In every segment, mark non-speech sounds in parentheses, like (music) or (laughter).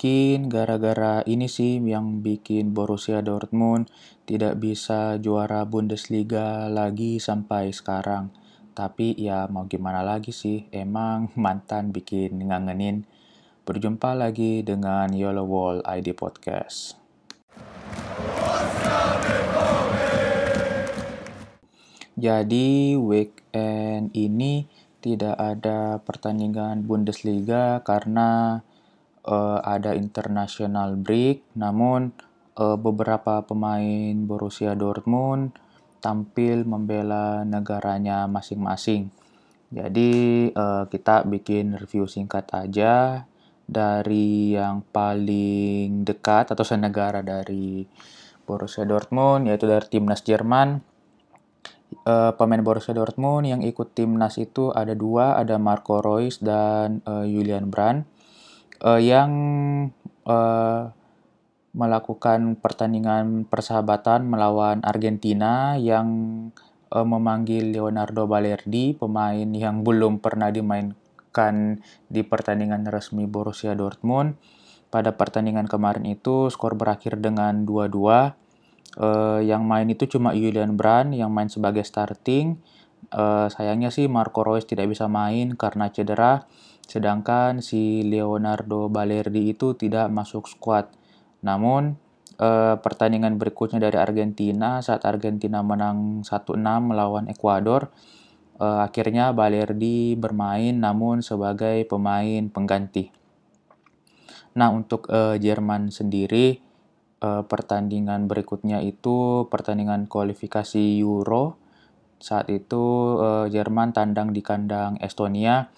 mungkin gara-gara ini sih yang bikin Borussia Dortmund tidak bisa juara Bundesliga lagi sampai sekarang. Tapi ya mau gimana lagi sih, emang (laughs) mantan bikin ngangenin. Berjumpa lagi dengan Yellow Wall ID Podcast. Jadi weekend ini tidak ada pertandingan Bundesliga karena uh, ada international break, namun uh, beberapa pemain Borussia Dortmund tampil membela negaranya masing-masing. Jadi uh, kita bikin review singkat aja dari yang paling dekat atau senegara dari Borussia Dortmund yaitu dari timnas Jerman. Uh, pemain Borussia Dortmund yang ikut timnas itu ada dua, ada Marco Reus dan uh, Julian Brandt uh, yang uh, melakukan pertandingan persahabatan melawan Argentina yang uh, memanggil Leonardo Balerdi, pemain yang belum pernah dimainkan di pertandingan resmi Borussia Dortmund. Pada pertandingan kemarin itu skor berakhir dengan 2-2. Uh, yang main itu cuma Julian Brand yang main sebagai starting. Uh, sayangnya sih Marco Reus tidak bisa main karena cedera sedangkan si Leonardo Balerdi itu tidak masuk skuad. Namun eh, pertandingan berikutnya dari Argentina saat Argentina menang 1-6 melawan Ekuador, eh, akhirnya Balerdi bermain namun sebagai pemain pengganti. Nah, untuk eh, Jerman sendiri eh, pertandingan berikutnya itu pertandingan kualifikasi Euro. Saat itu eh, Jerman tandang di kandang Estonia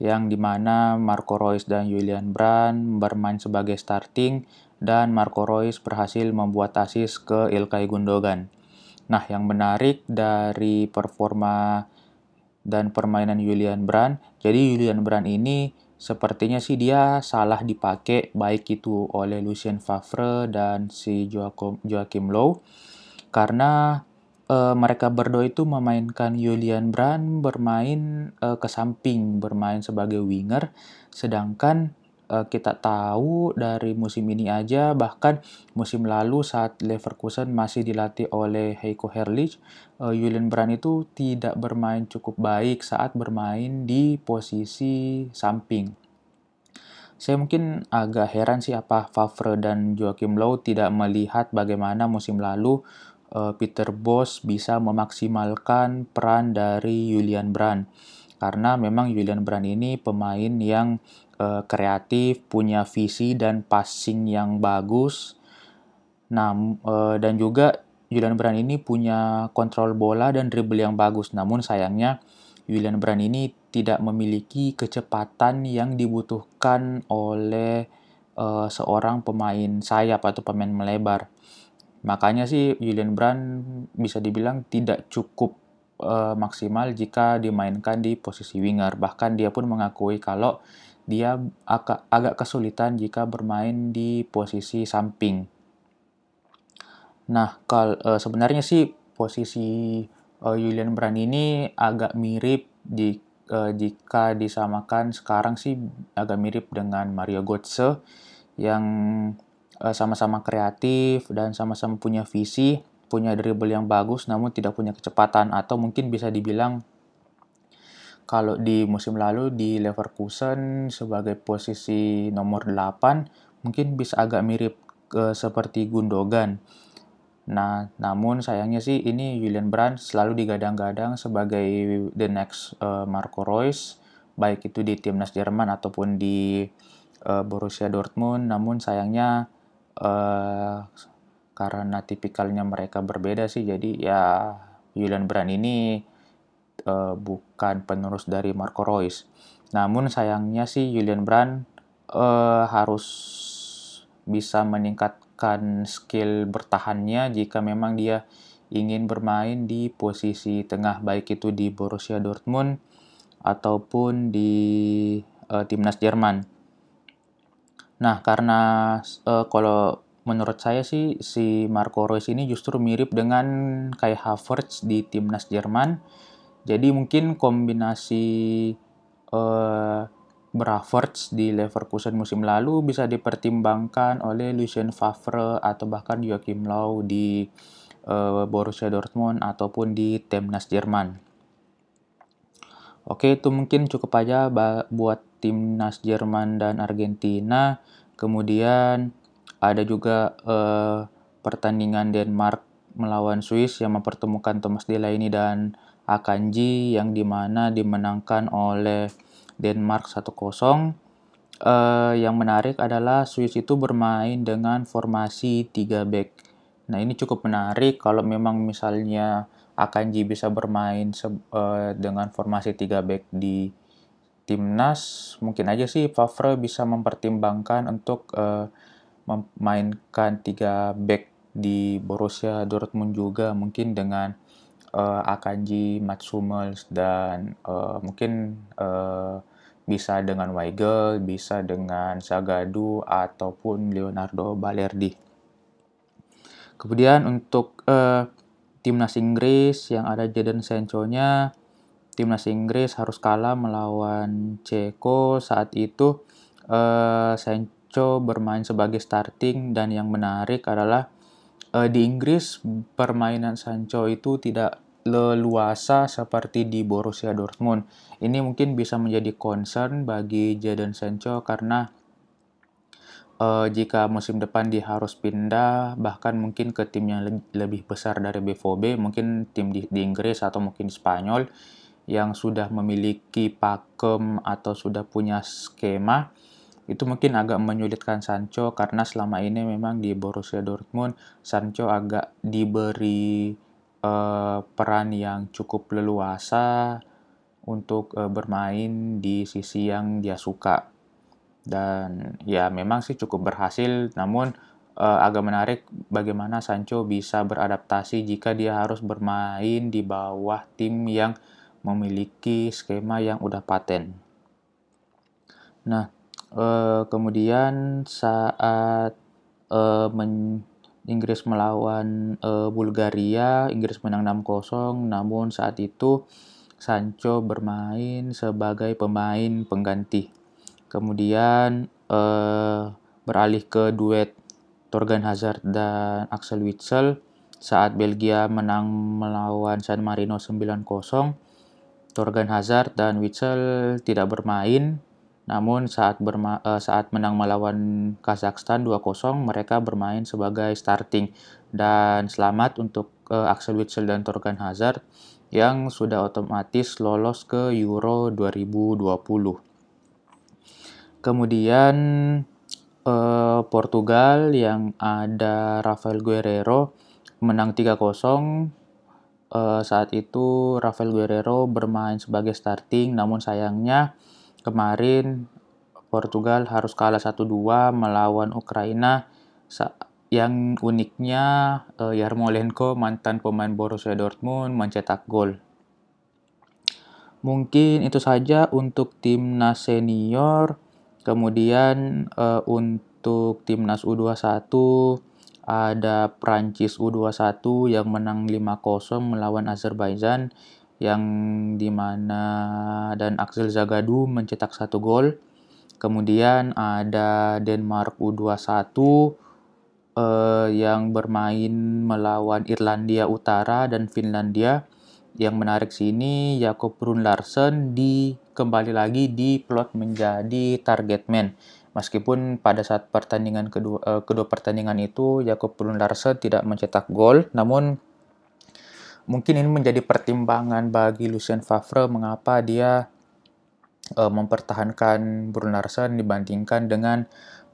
yang di mana Marco Reus dan Julian Brand bermain sebagai starting dan Marco Reus berhasil membuat asis ke Ilkay Gundogan. Nah, yang menarik dari performa dan permainan Julian Brand, jadi Julian Brand ini sepertinya sih dia salah dipakai baik itu oleh Lucien Favre dan si Joachim Low karena uh, mereka berdua itu memainkan Julian Brand bermain uh, ke samping, bermain sebagai winger, sedangkan uh, kita tahu dari musim ini aja bahkan musim lalu saat Leverkusen masih dilatih oleh Heiko Herrlich, uh, Julian Brand itu tidak bermain cukup baik saat bermain di posisi samping. Saya mungkin agak heran sih apa Favre dan Joachim Low tidak melihat bagaimana musim lalu uh, Peter Bos bisa memaksimalkan peran dari Julian Brand karena memang Julian Brand ini pemain yang uh, kreatif, punya visi dan passing yang bagus. Nah, uh, dan juga Julian Brand ini punya kontrol bola dan dribble yang bagus. Namun sayangnya Julian Brand ini tidak memiliki kecepatan yang dibutuhkan oleh uh, seorang pemain sayap atau pemain melebar. Makanya sih Julian Brand bisa dibilang tidak cukup uh, maksimal jika dimainkan di posisi winger. Bahkan dia pun mengakui kalau dia agak, agak kesulitan jika bermain di posisi samping. Nah, kal uh, sebenarnya sih posisi uh, Julian Brand ini agak mirip di uh, jika disamakan sekarang sih agak mirip dengan Mario Götze yang sama-sama kreatif dan sama-sama punya visi, punya dribble yang bagus namun tidak punya kecepatan atau mungkin bisa dibilang kalau di musim lalu di Leverkusen sebagai posisi nomor 8 mungkin bisa agak mirip ke seperti Gundogan. Nah, namun sayangnya sih ini Julian Brandt selalu digadang-gadang sebagai the next uh, Marco Reus, baik itu di timnas Jerman ataupun di uh, Borussia Dortmund. Namun sayangnya uh, karena tipikalnya mereka berbeda sih jadi ya Julian Brand ini uh, bukan penerus dari Marco Reus. Namun sayangnya sih Julian Brand uh, harus bisa meningkatkan skill bertahannya jika memang dia ingin bermain di posisi tengah baik itu di Borussia Dortmund ataupun di uh, timnas Jerman. Nah, karena uh, kalau menurut saya sih si Marco Reus ini justru mirip dengan kayak Havertz di timnas Jerman. Jadi mungkin kombinasi uh, Braverts di Leverkusen musim lalu bisa dipertimbangkan oleh Lucien Favre atau bahkan Joachim Löw di uh, Borussia Dortmund ataupun di timnas Jerman. Oke, itu mungkin cukup aja buat timnas Jerman dan Argentina. Kemudian ada juga uh, pertandingan Denmark melawan Swiss yang mempertemukan Thomas Delaney dan Akanji yang di mana dimenangkan oleh Denmark 1-0. Uh, yang menarik adalah Swiss itu bermain dengan formasi 3 back. Nah, ini cukup menarik kalau memang misalnya Akanji bisa bermain uh, dengan formasi 3 back di timnas, mungkin aja sih Favre bisa mempertimbangkan untuk uh, memainkan 3 back di Borussia Dortmund juga mungkin dengan uh, Akanji, Mats Hummels dan uh, mungkin uh, bisa dengan Weigel, bisa dengan Sagadu ataupun Leonardo Balerdi. Kemudian untuk uh, timnas Inggris yang ada Jadon Sancho-nya, timnas Inggris harus kalah melawan Ceko saat itu uh, Sancho bermain sebagai starting dan yang menarik adalah uh, di Inggris permainan Sancho itu tidak leluasa seperti di Borussia Dortmund. Ini mungkin bisa menjadi concern bagi Jadon Sancho karena uh, jika musim depan dia harus pindah bahkan mungkin ke tim yang le lebih besar dari BVB, mungkin tim di, di Inggris atau mungkin Spanyol yang sudah memiliki pakem atau sudah punya skema itu mungkin agak menyulitkan Sancho karena selama ini memang di Borussia Dortmund Sancho agak diberi uh, peran yang cukup leluasa untuk uh, bermain di sisi yang dia suka. Dan ya memang sih cukup berhasil, namun uh, agak menarik bagaimana Sancho bisa beradaptasi jika dia harus bermain di bawah tim yang memiliki skema yang udah paten. Nah, uh, kemudian saat uh, men Inggris melawan uh, Bulgaria, Inggris menang 6-0, namun saat itu Sancho bermain sebagai pemain pengganti. Kemudian uh, beralih ke duet Torgan Hazard dan Axel Witsel saat Belgia menang melawan San Marino 9-0. Torgan Hazard dan Witsel tidak bermain namun saat berma uh, saat menang melawan Kazakhstan 2-0 mereka bermain sebagai starting dan selamat untuk uh, Axel Witsel dan Torgan Hazard yang sudah otomatis lolos ke Euro 2020. Kemudian uh, Portugal yang ada Rafael Guerrero menang 3-0 uh, saat itu Rafael Guerrero bermain sebagai starting namun sayangnya kemarin Portugal harus kalah 1-2 melawan Ukraina yang uniknya uh, Yarmolenko mantan pemain Borussia Dortmund mencetak gol. Mungkin itu saja untuk timnas senior. Kemudian uh, untuk timnas U21 ada Prancis U21 yang menang 5-0 melawan Azerbaijan yang di mana dan Axel Zagadou mencetak satu gol. Kemudian ada Denmark U21 eh, yang bermain melawan Irlandia Utara dan Finlandia. Yang menarik sini Jakob Brun Larsen di kembali lagi di plot menjadi target man. Meskipun pada saat pertandingan kedua eh, kedua pertandingan itu Jakob Brun tidak mencetak gol, namun mungkin ini menjadi pertimbangan bagi Lucien Favre mengapa dia uh, mempertahankan Larsen dibandingkan dengan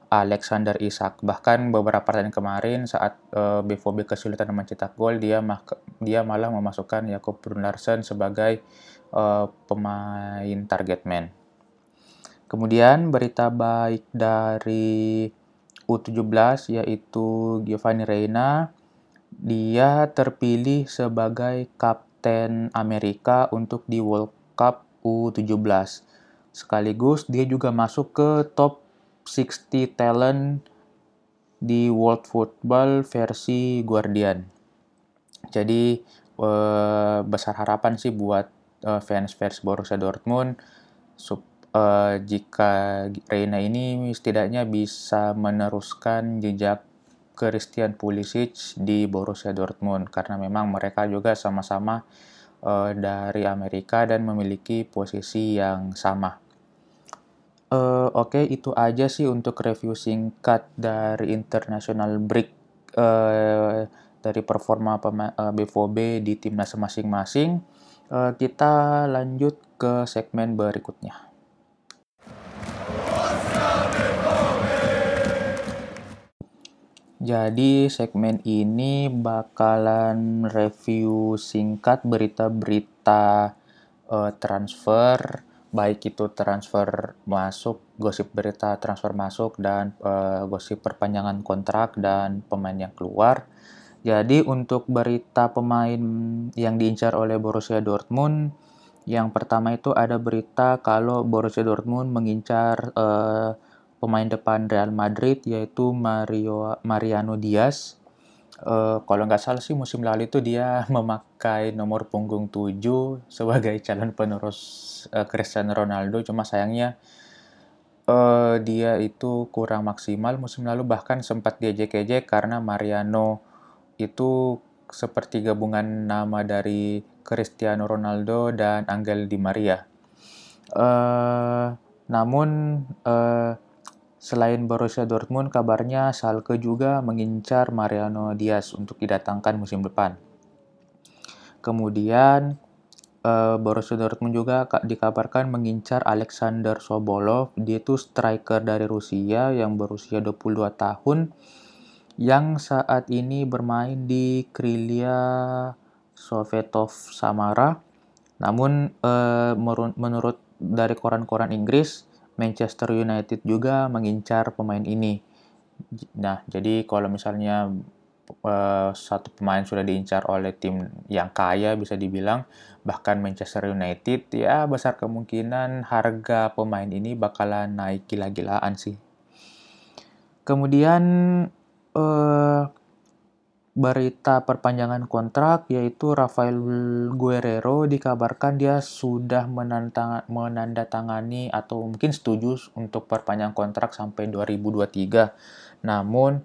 Alexander Isak. Bahkan beberapa pertandingan kemarin saat uh, eh, BVB kesulitan mencetak gol, dia dia malah memasukkan Jakob Larsen sebagai uh, pemain target man. Kemudian berita baik dari U17 yaitu Giovanni Reina dia terpilih sebagai Kapten Amerika untuk di World Cup U17. Sekaligus dia juga masuk ke top 60 talent di World Football versi Guardian. Jadi eh, besar harapan sih buat eh, fans-fans Borussia Dortmund sup, uh, jika Reina ini setidaknya bisa meneruskan jejak Christian Pulisic di Borussia Dortmund karena memang mereka juga sama-sama uh, dari Amerika dan memiliki posisi yang sama. Uh, Oke, okay, itu aja sih untuk review singkat dari International Break uh, dari performa uh, BVB di timnas masing-masing. Uh, kita lanjut ke segmen berikutnya. Jadi segmen ini bakalan review singkat berita-berita uh, transfer, baik itu transfer masuk, gosip berita transfer masuk dan uh, gosip perpanjangan kontrak dan pemain yang keluar. Jadi untuk berita pemain yang diincar oleh Borussia Dortmund, yang pertama itu ada berita kalau Borussia Dortmund mengincar uh, pemain depan Real Madrid yaitu Mario Mariano Diaz. Uh, kalau nggak salah sih musim lalu itu dia (laughs) memakai nomor punggung 7 sebagai (laughs) calon penerus uh, Cristiano Ronaldo. Cuma sayangnya uh, dia itu kurang maksimal musim lalu bahkan sempat diejek-ejek karena Mariano itu seperti gabungan nama dari Cristiano Ronaldo dan Angel Di Maria. Uh, namun uh, Selain Borussia Dortmund, kabarnya Schalke juga mengincar Mariano Diaz untuk didatangkan musim depan. Kemudian uh, Borussia Dortmund juga dikabarkan mengincar Alexander Sobolov. Dia itu striker dari Rusia yang berusia 22 tahun yang saat ini bermain di Krylia Sovetov Samara. Namun uh, menurut dari koran-koran Inggris, Manchester United juga mengincar pemain ini. Nah, jadi kalau misalnya uh, satu pemain sudah diincar oleh tim yang kaya bisa dibilang, bahkan Manchester United ya besar kemungkinan harga pemain ini bakalan naik gila-gilaan sih. Kemudian uh, berita perpanjangan kontrak yaitu Rafael Guerrero dikabarkan dia sudah menandatangani atau mungkin setuju untuk perpanjang kontrak sampai 2023. Namun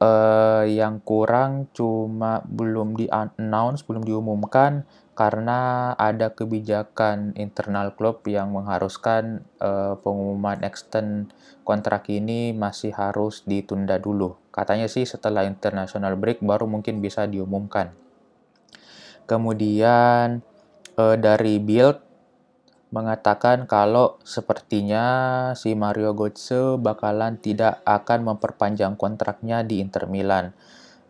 eh, yang kurang cuma belum di-announce, belum diumumkan karena ada kebijakan internal klub yang mengharuskan eh, pengumuman extend kontrak ini masih harus ditunda dulu. Katanya sih setelah international break baru mungkin bisa diumumkan. Kemudian eh, dari Bild mengatakan kalau sepertinya si Mario Götze bakalan tidak akan memperpanjang kontraknya di Inter Milan.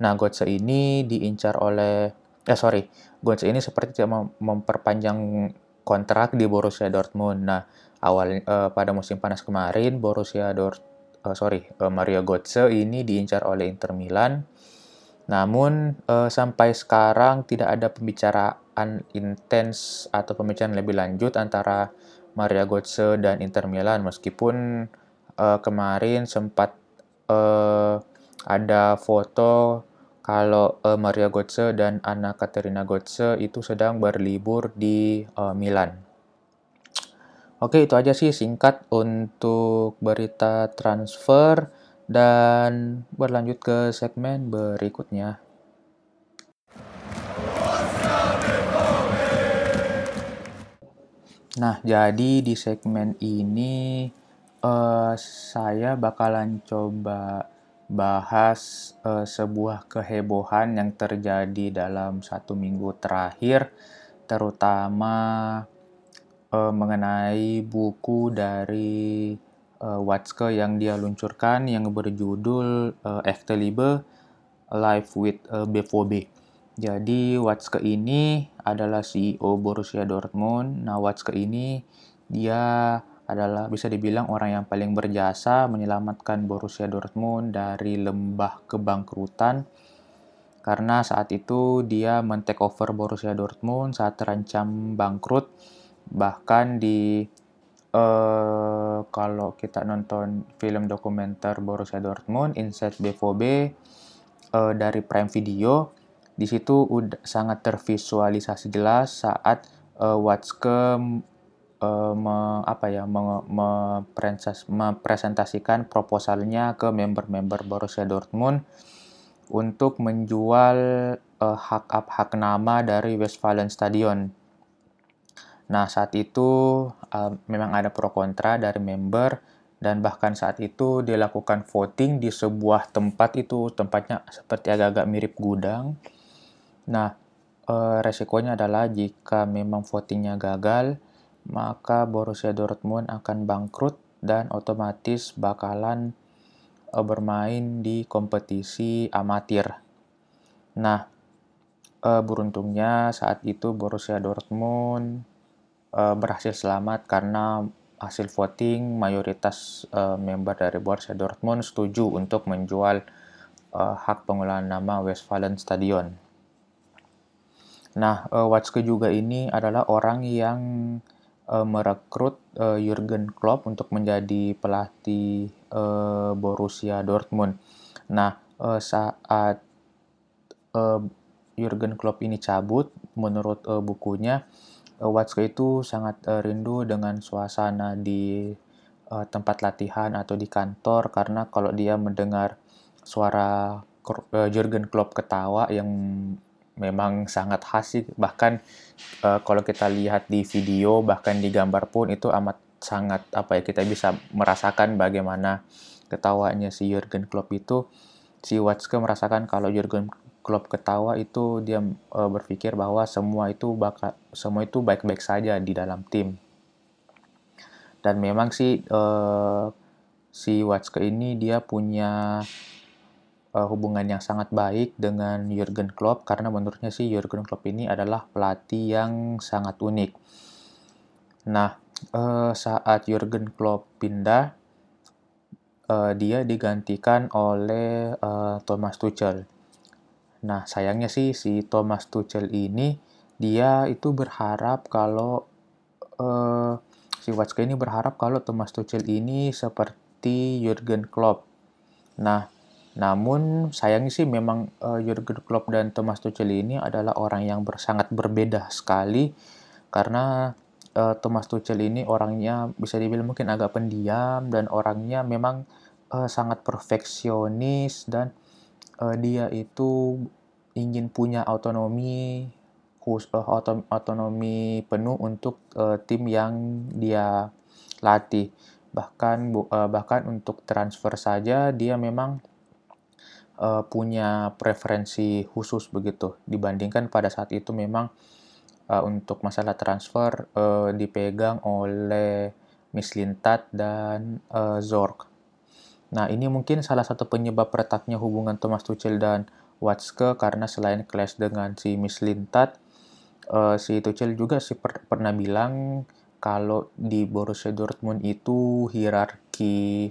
Nah, Götze ini diincar oleh eh sorry, Götze ini seperti tidak memperpanjang kontrak di Borussia Dortmund. Nah, awal eh, pada musim panas kemarin Borussia Dortmund uh, sorry uh, Mario Götze ini diincar oleh Inter Milan. Namun uh, sampai sekarang tidak ada pembicaraan intens atau pembicaraan lebih lanjut antara Mario Götze dan Inter Milan meskipun uh, kemarin sempat uh, ada foto kalau uh, Mario Götze dan Anna Katerina Götze itu sedang berlibur di uh, Milan. Oke, itu aja sih singkat untuk berita transfer dan berlanjut ke segmen berikutnya. Nah, jadi di segmen ini uh, saya bakalan coba bahas uh, sebuah kehebohan yang terjadi dalam satu minggu terakhir, terutama uh, mengenai buku dari uh, Watzke yang dia luncurkan yang berjudul uh, Echte Liebe Life with uh, BVB. Jadi Watzke ini adalah CEO Borussia Dortmund. Nah, Watzke ini dia adalah bisa dibilang orang yang paling berjasa menyelamatkan Borussia Dortmund dari lembah kebangkrutan karena saat itu dia men-take over Borussia Dortmund saat terancam bangkrut bahkan di uh, kalau kita nonton film dokumenter Borussia Dortmund Inside BVB uh, dari Prime Video di situ udah sangat tervisualisasi jelas saat uh, Watzke uh, apa ya me, mempresentasikan proposalnya ke member-member Borussia Dortmund untuk menjual uh, hak hak nama dari Westfalen Stadion. Nah, saat itu uh, memang ada pro kontra dari member dan bahkan saat itu dilakukan voting di sebuah tempat itu tempatnya seperti agak-agak mirip gudang. Nah, uh, resikonya adalah jika memang votingnya gagal, maka Borussia Dortmund akan bangkrut dan otomatis bakalan uh, bermain di kompetisi amatir. Nah, uh, beruntungnya saat itu Borussia Dortmund uh, berhasil selamat karena hasil voting mayoritas uh, member dari Borussia Dortmund setuju untuk menjual uh, hak pengelolaan nama Westfalen Stadion. Nah, uh, Watzke juga ini adalah orang yang uh, merekrut uh, Jurgen Klopp untuk menjadi pelatih uh, Borussia Dortmund. Nah, uh, saat uh, Jurgen Klopp ini cabut, menurut uh, bukunya, Watzke itu sangat uh, rindu dengan suasana di uh, tempat latihan atau di kantor karena kalau dia mendengar suara Jurgen Klopp ketawa yang memang sangat khas bahkan uh, kalau kita lihat di video bahkan di gambar pun itu amat sangat apa ya kita bisa merasakan bagaimana ketawanya si Jurgen Klopp itu. Si Watzke merasakan kalau Jurgen Klopp ketawa itu dia uh, berpikir bahwa semua itu bakal semua itu baik-baik saja di dalam tim dan memang sih uh, si Watzke ini dia punya uh, hubungan yang sangat baik dengan Jurgen Klopp karena menurutnya sih Jurgen Klopp ini adalah pelatih yang sangat unik. Nah, uh, saat Jurgen Klopp pindah, dia digantikan oleh uh, Thomas Tuchel. Nah, sayangnya sih si Thomas Tuchel ini dia itu berharap kalau uh, si Watzke ini berharap kalau Thomas Tuchel ini seperti Jurgen Klopp. Nah, namun sayangnya sih memang uh, Jurgen Klopp dan Thomas Tuchel ini adalah orang yang sangat berbeda sekali karena uh, Thomas Tuchel ini orangnya bisa dibilang mungkin agak pendiam dan orangnya memang uh, sangat perfeksionis dan uh, dia itu ingin punya autonomi khusus otonomi penuh untuk uh, tim yang dia latih bahkan uh, bahkan untuk transfer saja dia memang uh, punya preferensi khusus begitu dibandingkan pada saat itu memang uh, untuk masalah transfer uh, dipegang oleh Mislintat dan uh, Zorc. Nah, ini mungkin salah satu penyebab retaknya hubungan Thomas Tuchel dan Watzke karena selain clash dengan si Mislintat, uh, si Tuchel juga si per pernah bilang kalau di Borussia Dortmund itu hierarki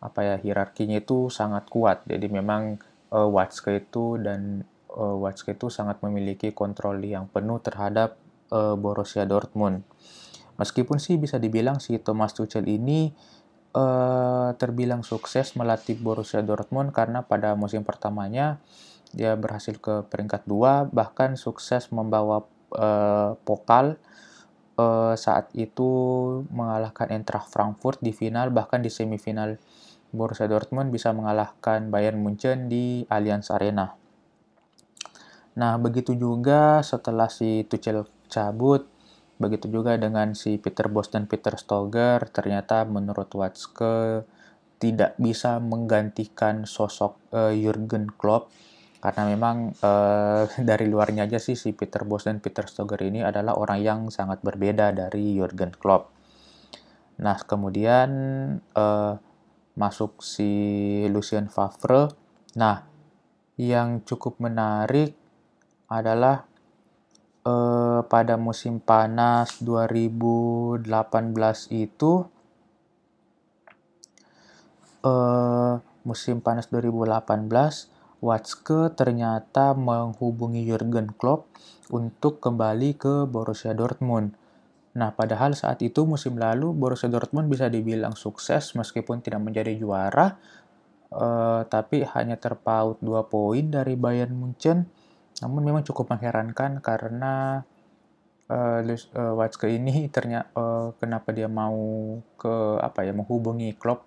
apa ya hierarkinya itu sangat kuat. Jadi memang uh, Watzke itu dan uh, Watzke itu sangat memiliki kontrol yang penuh terhadap uh, Borussia Dortmund. Meskipun sih bisa dibilang si Thomas Tuchel ini uh, terbilang sukses melatih Borussia Dortmund karena pada musim pertamanya dia berhasil ke peringkat dua bahkan sukses membawa uh, pokal uh, saat itu mengalahkan Eintracht Frankfurt di final bahkan di semifinal Borussia Dortmund bisa mengalahkan Bayern Munchen di Allianz Arena. Nah, begitu juga setelah si Tuchel cabut, begitu juga dengan si Peter Bosz dan Peter Stoger, ternyata menurut Watzke tidak bisa menggantikan sosok uh, Jurgen Klopp karena memang uh, (laughs) dari luarnya aja sih si Peter Bosz dan Peter Stoger ini adalah orang yang sangat berbeda dari Jurgen Klopp. Nah, kemudian uh, masuk si Lucien Favre. Nah, yang cukup menarik adalah eh, pada musim panas 2018 itu eh, musim panas 2018 Watzke ternyata menghubungi Jurgen Klopp untuk kembali ke Borussia Dortmund. Nah, padahal saat itu musim lalu Borussia Dortmund bisa dibilang sukses meskipun tidak menjadi juara, uh, tapi hanya terpaut dua poin dari Bayern Munchen. Namun memang cukup mengherankan karena uh, uh, ini ternyata uh, kenapa dia mau ke apa ya menghubungi Klopp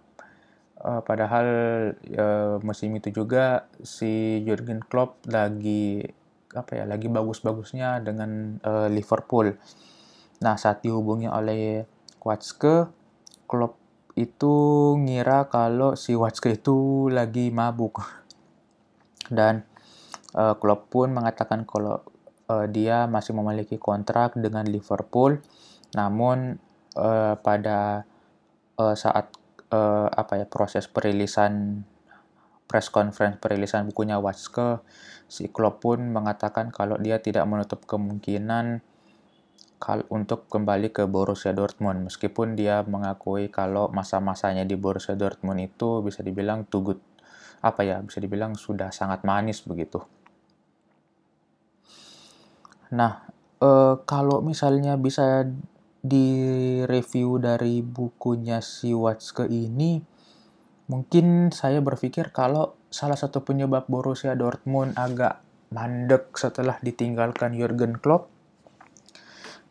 uh, padahal uh, musim itu juga si Jurgen Klopp lagi apa ya lagi bagus-bagusnya dengan uh, Liverpool. Nah saat dihubungi oleh Watzke, Klopp itu ngira kalau si Watzke itu lagi mabuk (laughs) dan uh, Klopp pun mengatakan kalau uh, dia masih memiliki kontrak dengan Liverpool, namun uh, pada uh, saat uh, apa ya proses perilisan press conference perilisan bukunya Watzke, si Klopp pun mengatakan kalau dia tidak menutup kemungkinan untuk kembali ke Borussia Dortmund meskipun dia mengakui kalau masa-masanya di Borussia Dortmund itu bisa dibilang good apa ya bisa dibilang sudah sangat manis begitu. Nah, e, kalau misalnya bisa direview dari bukunya si Watzke ini, mungkin saya berpikir kalau salah satu penyebab Borussia Dortmund agak mandek setelah ditinggalkan Jurgen Klopp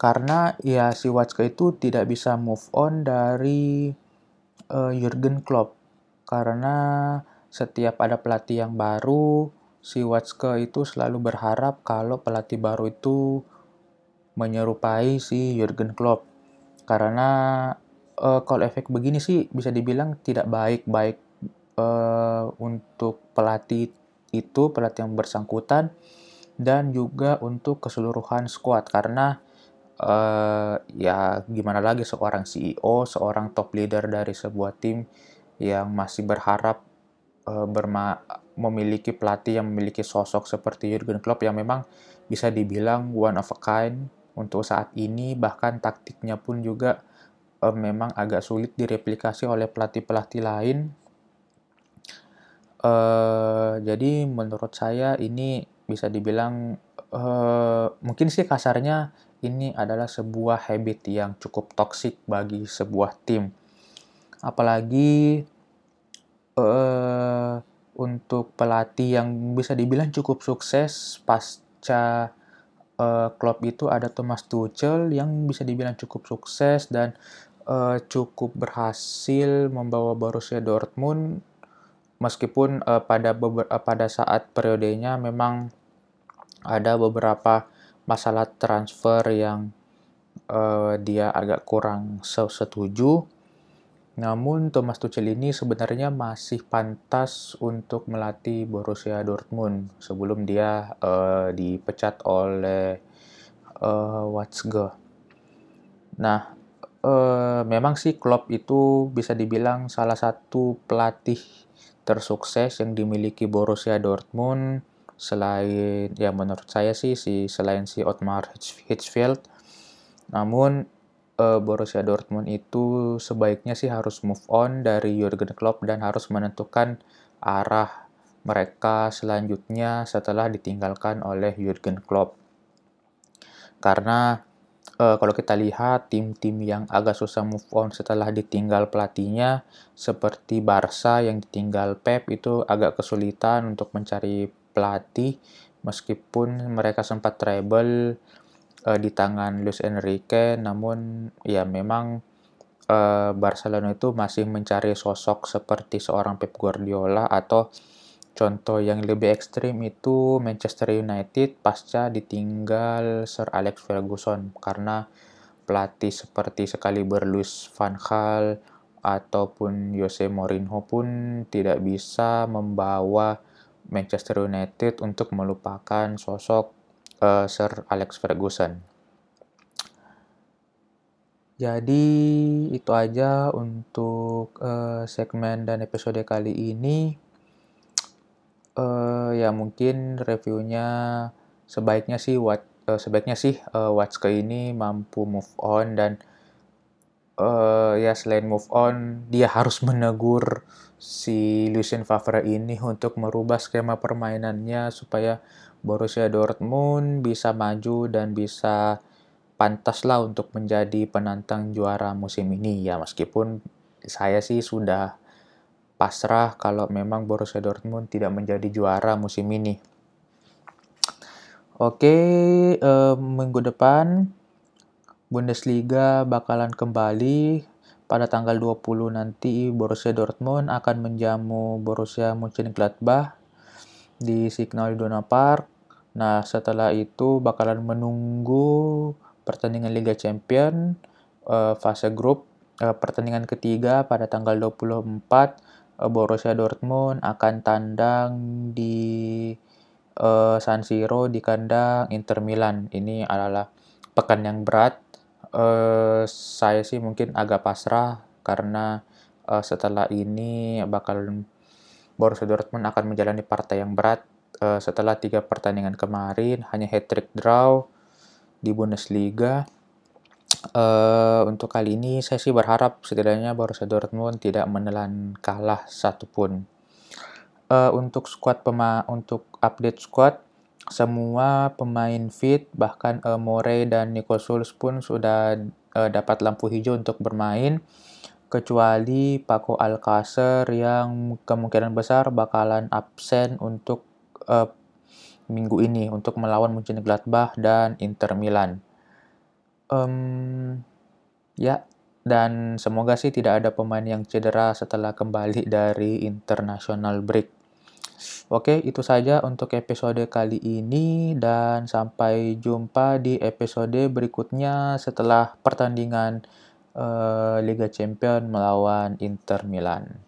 karena ya si Watzke itu tidak bisa move on dari uh, Jurgen Klopp. Karena setiap ada pelatih yang baru si Watzke itu selalu berharap kalau pelatih baru itu menyerupai si Jurgen Klopp. Karena uh, kalau efek begini sih bisa dibilang tidak baik baik uh, untuk pelatih itu pelatih yang bersangkutan dan juga untuk keseluruhan squad karena uh, ya gimana lagi seorang CEO, seorang top leader dari sebuah tim yang masih berharap uh, berma memiliki pelatih yang memiliki sosok seperti Jurgen Klopp yang memang bisa dibilang one of a kind untuk saat ini bahkan taktiknya pun juga uh, memang agak sulit direplikasi oleh pelatih-pelatih lain. Uh, jadi menurut saya ini bisa dibilang uh, mungkin sih kasarnya ini adalah sebuah habit yang cukup toksik bagi sebuah tim. Apalagi uh, untuk pelatih yang bisa dibilang cukup sukses pasca uh, klub itu ada Thomas Tuchel yang bisa dibilang cukup sukses dan uh, cukup berhasil membawa Borussia Dortmund. Meskipun uh, pada uh, pada saat periodenya memang ada beberapa masalah transfer yang uh, dia agak kurang setuju namun Thomas Tuchel ini sebenarnya masih pantas untuk melatih Borussia Dortmund sebelum dia uh, dipecat oleh uh, Watzke. Nah, uh, memang sih Klopp itu bisa dibilang salah satu pelatih tersukses yang dimiliki Borussia Dortmund selain ya menurut saya sih si selain si Otmar Hitzfeld. Namun uh, Borussia Dortmund itu sebaiknya sih harus move on dari Jurgen Klopp dan harus menentukan arah mereka selanjutnya setelah ditinggalkan oleh Jurgen Klopp. Karena uh, kalau kita lihat tim-tim yang agak susah move on setelah ditinggal pelatihnya seperti Barca yang ditinggal Pep itu agak kesulitan untuk mencari pelatih meskipun mereka sempat treble uh, di tangan Luis Enrique namun ya memang uh, Barcelona itu masih mencari sosok seperti seorang Pep Guardiola atau contoh yang lebih ekstrim itu Manchester United pasca ditinggal Sir Alex Ferguson karena pelatih seperti sekali berlus Van Gaal ataupun Jose Mourinho pun tidak bisa membawa Manchester United untuk melupakan sosok uh, Sir Alex Ferguson. Jadi itu aja untuk uh, segmen dan episode kali ini. Uh, ya mungkin reviewnya sebaiknya sih what uh, sebaiknya sih uh, ke ini mampu move on dan uh, ya selain move on dia harus menegur si Lucien Favre ini untuk merubah skema permainannya supaya Borussia Dortmund bisa maju dan bisa pantaslah untuk menjadi penantang juara musim ini ya meskipun saya sih sudah pasrah kalau memang Borussia Dortmund tidak menjadi juara musim ini. Oke, eh, minggu depan Bundesliga bakalan kembali pada tanggal 20 nanti Borussia Dortmund akan menjamu Borussia Mönchengladbach di Signal Iduna Park. Nah, setelah itu bakalan menunggu pertandingan Liga Champion uh, fase grup uh, pertandingan ketiga pada tanggal 24 uh, Borussia Dortmund akan tandang di uh, San Siro di kandang Inter Milan. Ini adalah pekan yang berat uh, saya sih mungkin agak pasrah karena uh, setelah ini bakal Borussia Dortmund akan menjalani partai yang berat uh, setelah tiga pertandingan kemarin hanya hat-trick draw di Bundesliga. Uh, untuk kali ini saya sih berharap setidaknya Borussia Dortmund tidak menelan kalah satupun. Uh, untuk squad pema untuk update squad semua pemain fit, bahkan uh, More dan Nico Schulz pun sudah uh, dapat lampu hijau untuk bermain, kecuali Paco Alcacer yang kemungkinan besar bakalan absen untuk uh, minggu ini untuk melawan Mönchengladbach dan Inter Milan. Um, ya, dan semoga sih tidak ada pemain yang cedera setelah kembali dari international break. Oke, itu saja untuk episode kali ini dan sampai jumpa di episode berikutnya setelah pertandingan uh, Liga Champion melawan Inter Milan.